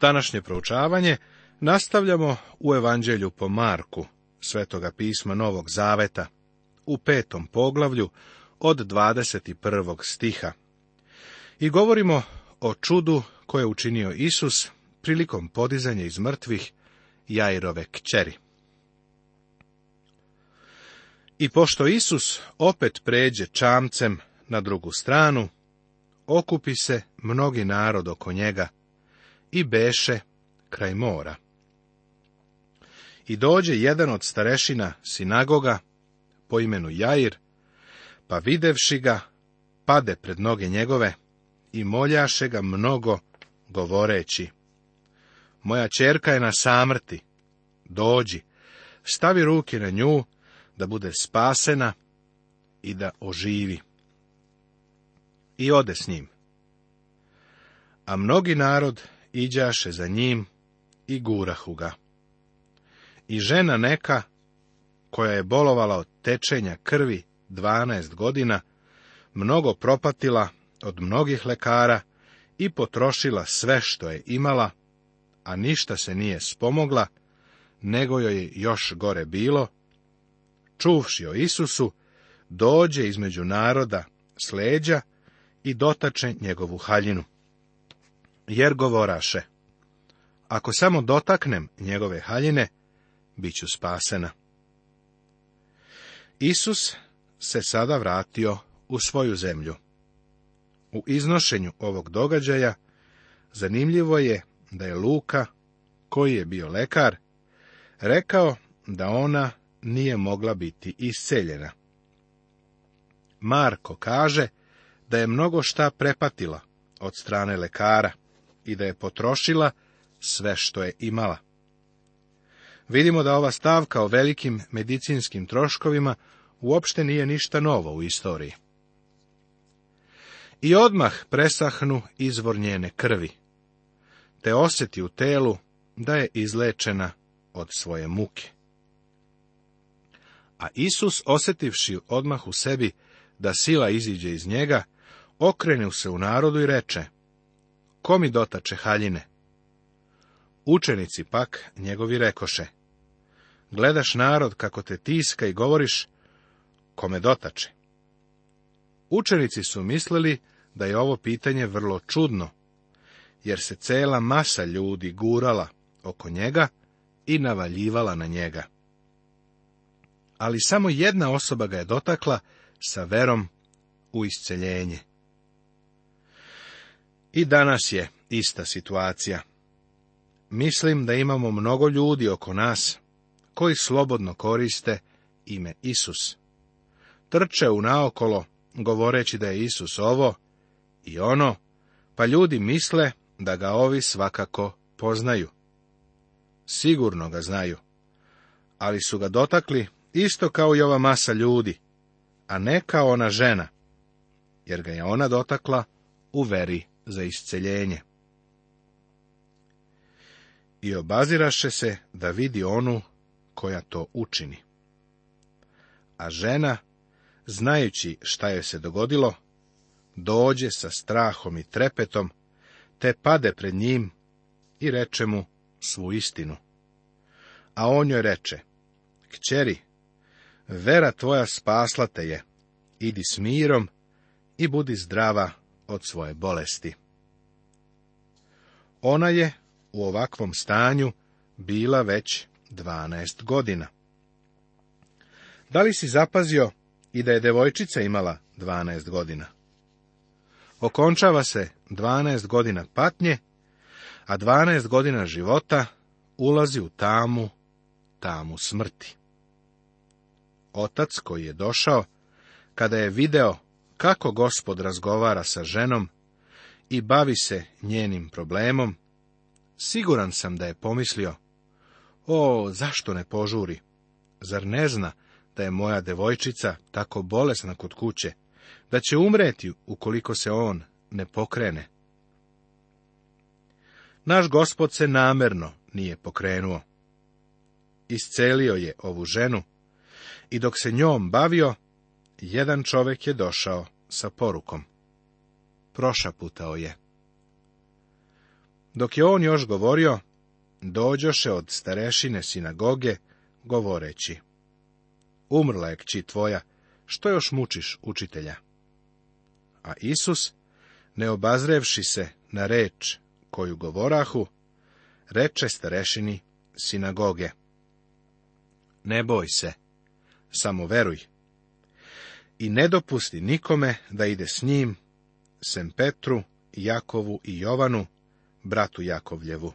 Današnje proučavanje nastavljamo u Evanđelju po Marku, svetoga pisma Novog Zaveta, u petom poglavlju od 21. stiha. I govorimo o čudu koje je učinio Isus prilikom podizanja iz mrtvih Jajrove kćeri. I pošto Isus opet pređe čamcem na drugu stranu, okupi se mnogi narod oko njega, i beše kraj mora. I dođe jedan od starešina sinagoga, po imenu Jair, pa videvši ga, pade pred noge njegove i moljaše ga mnogo, govoreći. Moja čerka je na samrti, dođi, stavi ruke na nju, da bude spasena i da oživi. I ode s njim. A mnogi narod iđaše za njim i gurahu ga. I žena neka, koja je bolovala od tečenja krvi dvanaest godina, mnogo propatila od mnogih lekara i potrošila sve što je imala, a ništa se nije spomogla, nego joj je još gore bilo, čuvši o Isusu, dođe između naroda sleđa i dotače njegovu haljinu jer govoraše, ako samo dotaknem njegove haljine, bit ću spasena. Isus se sada vratio u svoju zemlju. U iznošenju ovog događaja zanimljivo je da je Luka, koji je bio lekar, rekao da ona nije mogla biti isceljena. Marko kaže da je mnogo šta prepatila od strane lekara i da je potrošila sve što je imala. Vidimo da ova stavka o velikim medicinskim troškovima uopšte nije ništa novo u istoriji. I odmah presahnu izvor njene krvi, te osjeti u telu da je izlečena od svoje muke. A Isus, osjetivši odmah u sebi da sila iziđe iz njega, okrenu se u narodu i reče, ko mi dotače haljine? Učenici pak njegovi rekoše, gledaš narod kako te tiska i govoriš, kome dotače. Učenici su mislili da je ovo pitanje vrlo čudno, jer se cela masa ljudi gurala oko njega i navaljivala na njega. Ali samo jedna osoba ga je dotakla sa verom u isceljenje. I danas je ista situacija. Mislim da imamo mnogo ljudi oko nas koji slobodno koriste ime Isus. Trče u naokolo govoreći da je Isus ovo i ono, pa ljudi misle da ga ovi svakako poznaju. Sigurno ga znaju, ali su ga dotakli isto kao i ova masa ljudi, a ne kao ona žena, jer ga je ona dotakla u veri za isceljenje. I obaziraše se da vidi onu koja to učini. A žena, znajući šta joj se dogodilo, dođe sa strahom i trepetom, te pade pred njim i reče mu svu istinu. A on joj reče, kćeri, vera tvoja spasla te je, idi s mirom i budi zdrava od svoje bolesti. Ona je u ovakvom stanju bila već 12 godina. Da li si zapazio i da je devojčica imala 12 godina? Okončava se 12 godina patnje, a 12 godina života ulazi u tamu, tamu smrti. Otac koji je došao, kada je video kako gospod razgovara sa ženom i bavi se njenim problemom, siguran sam da je pomislio, o, zašto ne požuri? Zar ne zna da je moja devojčica tako bolesna kod kuće, da će umreti ukoliko se on ne pokrene? Naš gospod se namerno nije pokrenuo. Iscelio je ovu ženu i dok se njom bavio, jedan čovek je došao sa porukom. Prošaputao je. Dok je on još govorio, dođoše od starešine sinagoge, govoreći. Umrla je kći tvoja, što još mučiš učitelja? A Isus, ne obazrevši se na reč koju govorahu, reče starešini sinagoge. Ne boj se, samo veruj i ne dopusti nikome da ide s njim, sem Petru, Jakovu i Jovanu, bratu Jakovljevu.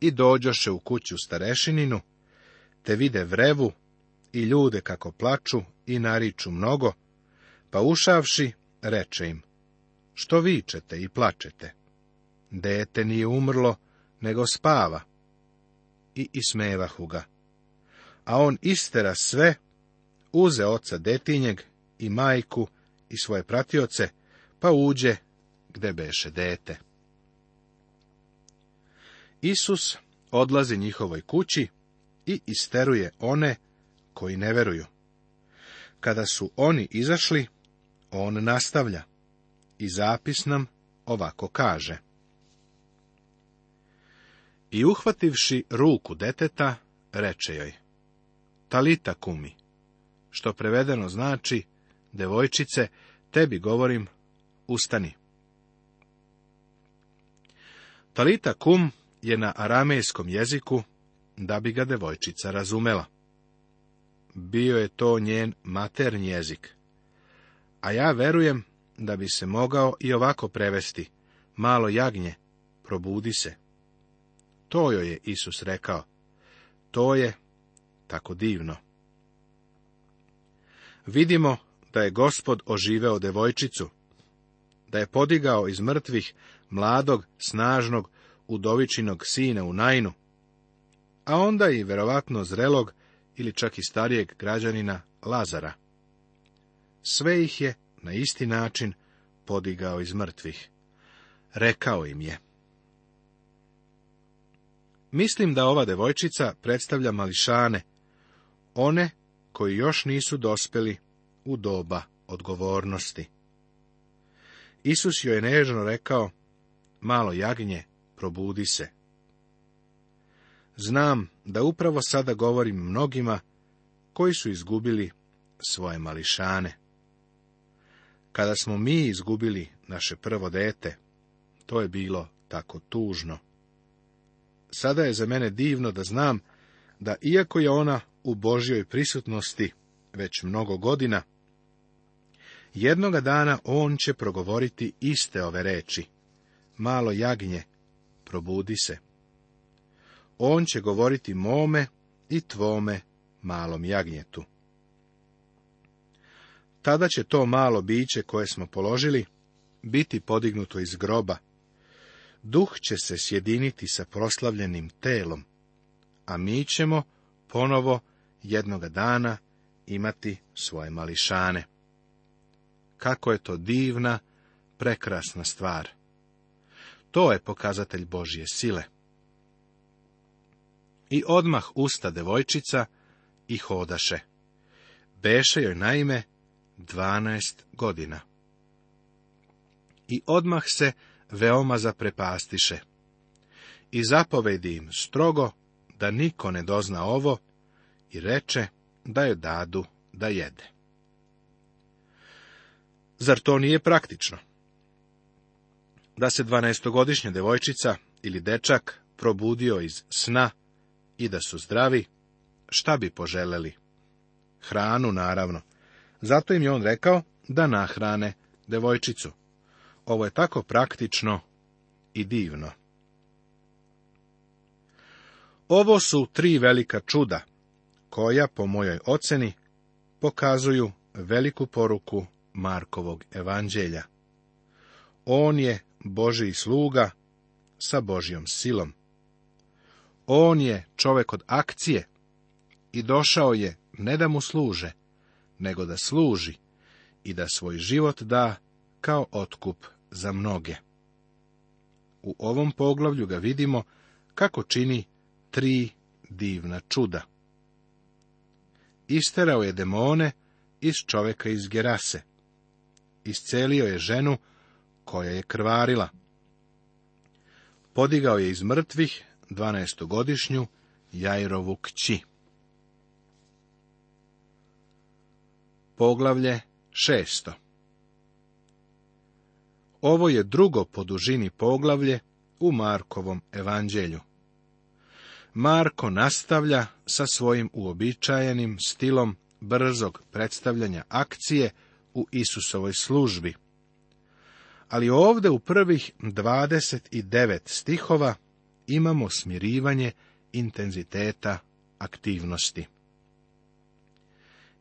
I dođoše u kuću starešininu, te vide vrevu i ljude kako plaču i nariču mnogo, pa ušavši, reče im, što vičete i plačete? Dete nije umrlo, nego spava. I ismevahu ga. A on istera sve uze oca detinjeg i majku i svoje pratioce, pa uđe gde beše dete. Isus odlazi njihovoj kući i isteruje one koji ne veruju. Kada su oni izašli, on nastavlja i zapis nam ovako kaže. I uhvativši ruku deteta, reče joj, Talita kumi, što prevedeno znači, devojčice, tebi govorim, ustani. Talita kum je na aramejskom jeziku, da bi ga devojčica razumela. Bio je to njen maternji jezik. A ja verujem da bi se mogao i ovako prevesti, malo jagnje, probudi se. To joj je Isus rekao. To je tako divno vidimo da je gospod oživeo devojčicu, da je podigao iz mrtvih mladog, snažnog, udovičinog sina u najnu, a onda i verovatno zrelog ili čak i starijeg građanina Lazara. Sve ih je na isti način podigao iz mrtvih. Rekao im je. Mislim da ova devojčica predstavlja mališane, one koji još nisu dospjeli u doba odgovornosti. Isus joj je nežno rekao, malo jagnje, probudi se. Znam da upravo sada govorim mnogima koji su izgubili svoje mališane. Kada smo mi izgubili naše prvo dete, to je bilo tako tužno. Sada je za mene divno da znam da iako je ona u Božjoj prisutnosti već mnogo godina, jednoga dana on će progovoriti iste ove reči. Malo jagnje, probudi se. On će govoriti mome i tvome malom jagnjetu. Tada će to malo biće koje smo položili biti podignuto iz groba. Duh će se sjediniti sa proslavljenim telom, a mi ćemo ponovo jednoga dana imati svoje mališane. Kako je to divna, prekrasna stvar. To je pokazatelj Božje sile. I odmah usta devojčica i hodaše. Beše joj naime dvanaest godina. I odmah se veoma zaprepastiše. I zapovedi im strogo da niko ne dozna ovo i reče da je dadu da jede. Zar to nije praktično? Da se dvanaestogodišnja devojčica ili dečak probudio iz sna i da su zdravi, šta bi poželeli? Hranu, naravno. Zato im je on rekao da nahrane devojčicu. Ovo je tako praktično i divno. Ovo su tri velika čuda koja, po mojoj oceni, pokazuju veliku poruku Markovog evanđelja. On je Božiji sluga sa Božjom silom. On je čovek od akcije i došao je ne da mu služe, nego da služi i da svoj život da kao otkup za mnoge. U ovom poglavlju ga vidimo kako čini tri divna čuda isterao je demone iz čoveka iz Gerase. Iscelio je ženu koja je krvarila. Podigao je iz mrtvih dvanaestogodišnju Jajrovu kći. Poglavlje šesto Ovo je drugo po dužini poglavlje u Markovom evanđelju. Marko nastavlja sa svojim uobičajenim stilom brzog predstavljanja akcije u Isusovoj službi. Ali ovdje u prvih 29 stihova imamo smirivanje intenziteta aktivnosti.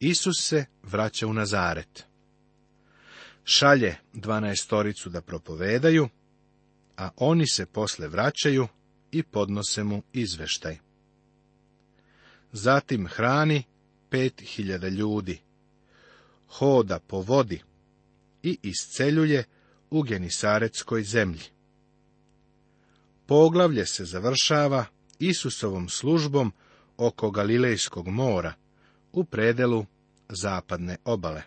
Isus se vraća u Nazaret. Šalje dvanaestoricu da propovedaju, a oni se posle vraćaju i podnose mu izveštaj. Zatim hrani pet hiljada ljudi, hoda po vodi i isceljuje u Genisaretskoj zemlji. Poglavlje se završava Isusovom službom oko Galilejskog mora, u predelu zapadne obale.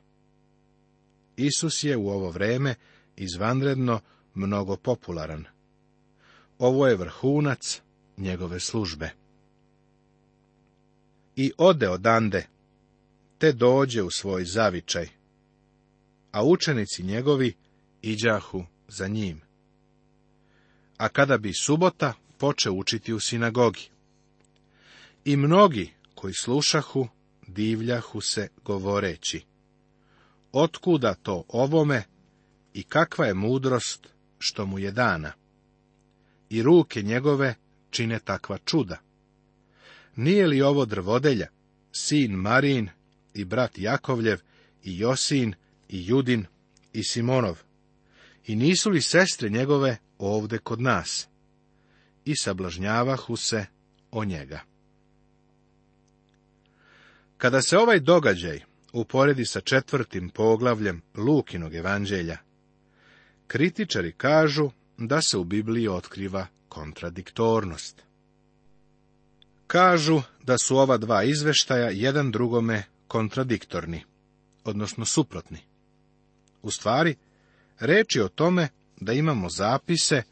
Isus je u ovo vreme izvanredno mnogo popularan. Ovo je vrhunac njegove službe. I ode odande, te dođe u svoj zavičaj. A učenici njegovi iđahu za njim. A kada bi subota, poče učiti u sinagogi. I mnogi koji slušahu, divljahu se govoreći. Otkuda to ovome i kakva je mudrost što mu je dana? i ruke njegove čine takva čuda. Nije li ovo drvodelja, sin Marin i brat Jakovljev i Josin i Judin i Simonov? I nisu li sestre njegove ovde kod nas? I sablažnjavahu se o njega. Kada se ovaj događaj uporedi sa četvrtim poglavljem Lukinog evanđelja, kritičari kažu da se u Bibliji otkriva kontradiktornost. Kažu da su ova dva izveštaja jedan drugome kontradiktorni, odnosno suprotni. U stvari, reč o tome da imamo zapise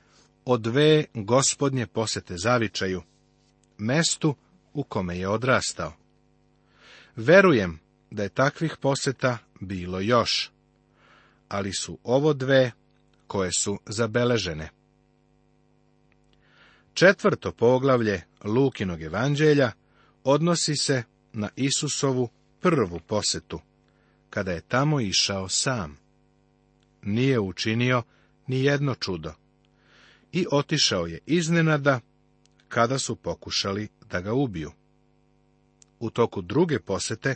o dve gospodnje posete zavičaju, mestu u kome je odrastao. Verujem da je takvih poseta bilo još, ali su ovo dve koje su zabeležene. Četvrto poglavlje Lukinog evanđelja odnosi se na Isusovu prvu posetu, kada je tamo išao sam. Nije učinio ni jedno čudo. I otišao je iznenada, kada su pokušali da ga ubiju. U toku druge posete,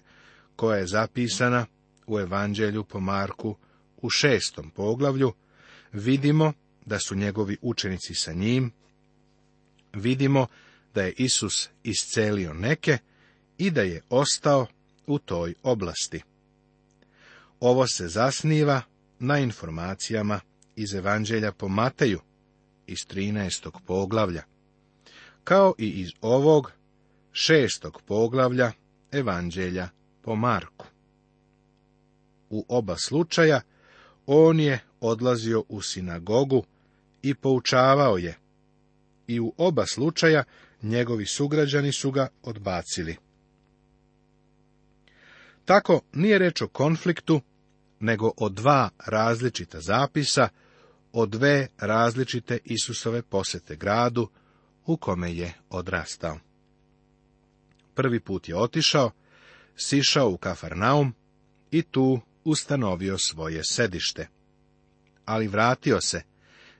koja je zapisana u Evanđelju po Marku u šestom poglavlju, Vidimo da su njegovi učenici sa njim, vidimo da je Isus iscelio neke i da je ostao u toj oblasti. Ovo se zasniva na informacijama iz Evanđelja po Mateju iz 13. poglavlja, kao i iz ovog šestog poglavlja Evanđelja po Marku. U oba slučaja on je odlazio u sinagogu i poučavao je. I u oba slučaja njegovi sugrađani su ga odbacili. Tako nije reč o konfliktu, nego o dva različita zapisa, o dve različite Isusove posete gradu u kome je odrastao. Prvi put je otišao, sišao u Kafarnaum i tu ustanovio svoje sedište ali vratio se,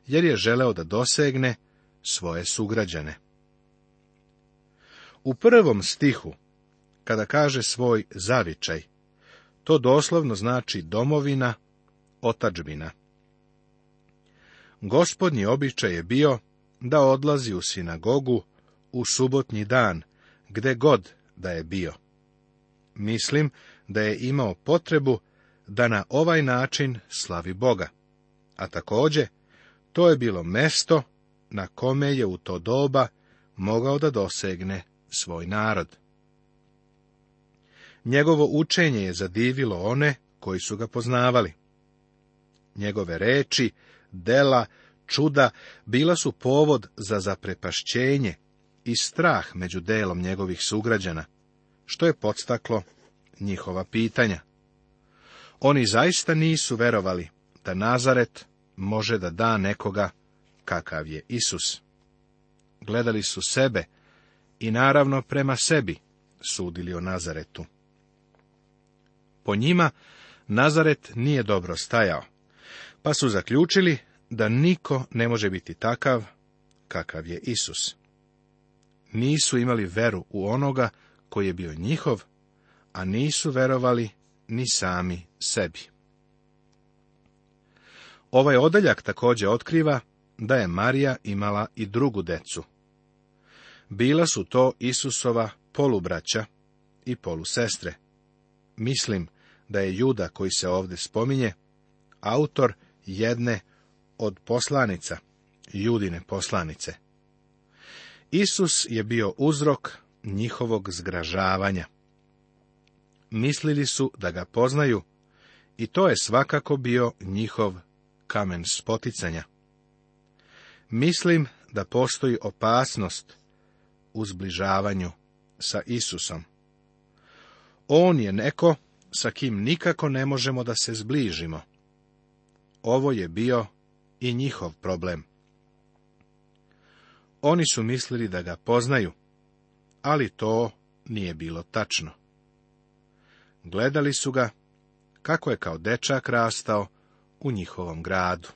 jer je želeo da dosegne svoje sugrađane. U prvom stihu, kada kaže svoj zavičaj, to doslovno znači domovina, otačbina. Gospodnji običaj je bio da odlazi u sinagogu u subotnji dan, gde god da je bio. Mislim da je imao potrebu da na ovaj način slavi Boga a također to je bilo mesto na kome je u to doba mogao da dosegne svoj narod. Njegovo učenje je zadivilo one koji su ga poznavali. Njegove reči, dela, čuda bila su povod za zaprepašćenje i strah među delom njegovih sugrađana, što je podstaklo njihova pitanja. Oni zaista nisu verovali da Nazaret može da da nekoga kakav je Isus. Gledali su sebe i naravno prema sebi sudili o Nazaretu. Po njima Nazaret nije dobro stajao, pa su zaključili da niko ne može biti takav kakav je Isus. Nisu imali veru u onoga koji je bio njihov, a nisu verovali ni sami sebi. Ovaj odeljak također otkriva da je Marija imala i drugu decu. Bila su to Isusova polubraća i polusestre. Mislim da je Juda koji se ovdje spominje autor jedne od poslanica, Judine poslanice. Isus je bio uzrok njihovog zgražavanja. Mislili su da ga poznaju i to je svakako bio njihov kamen spoticanja. Mislim da postoji opasnost u zbližavanju sa Isusom. On je neko sa kim nikako ne možemo da se zbližimo. Ovo je bio i njihov problem. Oni su mislili da ga poznaju, ali to nije bilo tačno. Gledali su ga kako je kao dečak rastao u njihovom gradu.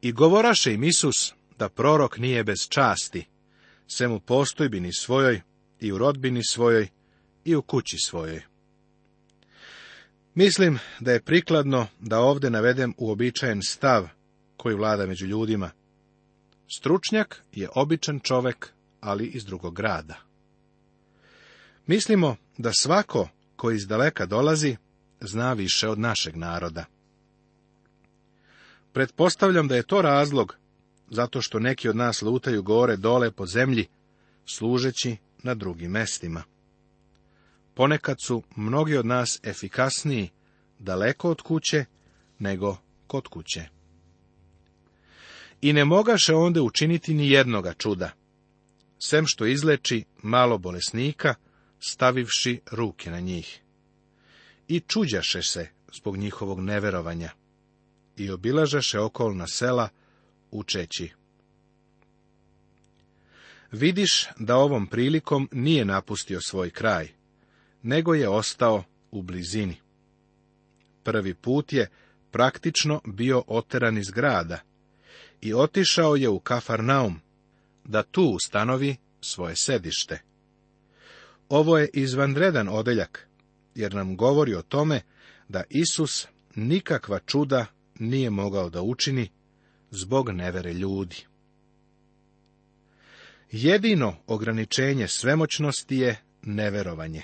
I govoraše im Isus da prorok nije bez časti, sem u postojbini svojoj i u rodbini svojoj i u kući svojoj. Mislim da je prikladno da ovdje navedem uobičajen stav koji vlada među ljudima. Stručnjak je običan čovek, ali iz drugog grada. Mislimo da svako koji iz daleka dolazi, zna više od našeg naroda. Pretpostavljam da je to razlog, zato što neki od nas lutaju gore dole po zemlji, služeći na drugim mestima. Ponekad su mnogi od nas efikasniji daleko od kuće nego kod kuće. I ne mogaše onda učiniti ni jednoga čuda, sem što izleči malo bolesnika, stavivši ruke na njih i čuđaše se zbog njihovog neverovanja i obilažaše okolna sela Čeći. Vidiš da ovom prilikom nije napustio svoj kraj, nego je ostao u blizini. Prvi put je praktično bio oteran iz grada i otišao je u Kafarnaum, da tu ustanovi svoje sedište. Ovo je izvanredan odeljak, jer nam govori o tome da Isus nikakva čuda nije mogao da učini zbog nevere ljudi. Jedino ograničenje svemoćnosti je neverovanje.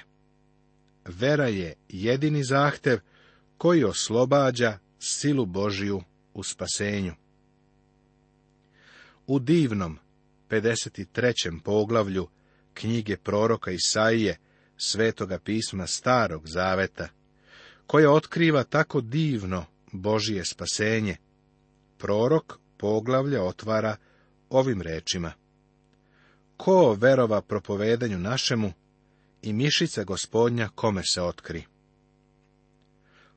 Vera je jedini zahtev koji oslobađa silu Božiju u spasenju. U divnom 53. poglavlju knjige proroka Isaije svetoga pisma starog zaveta, koje otkriva tako divno Božije spasenje. Prorok poglavlja otvara ovim rečima. Ko verova propovedanju našemu i mišica gospodnja kome se otkri?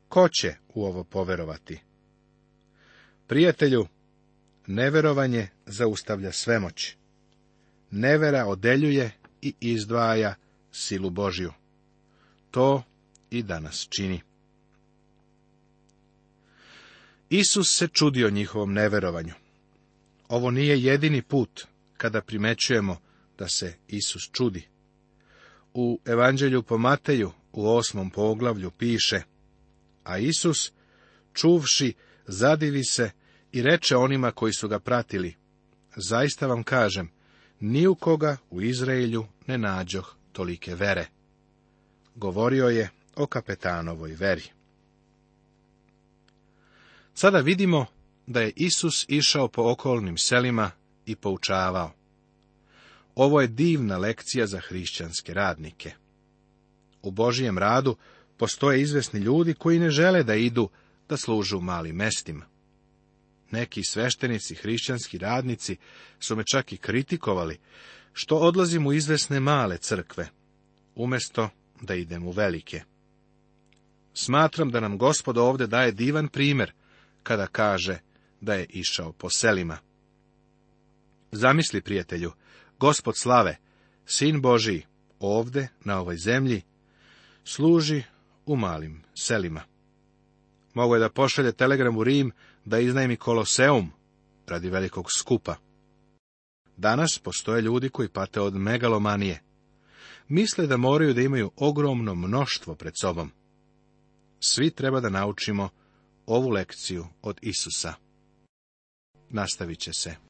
Ko će u ovo poverovati? Prijatelju, neverovanje zaustavlja svemoć. Nevera odeljuje i izdvaja silu Božiju. To i danas čini. Isus se čudi o njihovom neverovanju. Ovo nije jedini put kada primećujemo da se Isus čudi. U Evanđelju po Mateju u osmom poglavlju piše A Isus, čuvši, zadivi se i reče onima koji su ga pratili, zaista vam kažem, ni u koga u Izraelju ne nađoh tolike vere. Govorio je o kapetanovoj veri. Sada vidimo da je Isus išao po okolnim selima i poučavao. Ovo je divna lekcija za hrišćanske radnike. U Božijem radu postoje izvesni ljudi koji ne žele da idu da služu malim mestima. Neki sveštenici, hrišćanski radnici su me čak i kritikovali što odlazim u izvesne male crkve, umjesto da idem u velike. Smatram da nam gospod ovdje daje divan primjer, kada kaže da je išao po selima. Zamisli, prijatelju, gospod slave, sin Boži ovdje, na ovoj zemlji, služi u malim selima. Mogu je da pošalje telegram u Rim da iznajmi koloseum radi velikog skupa. Danas postoje ljudi koji pate od megalomanije. Misle da moraju da imaju ogromno mnoštvo pred sobom. Svi treba da naučimo ovu lekciju od Isusa. Nastavit će se.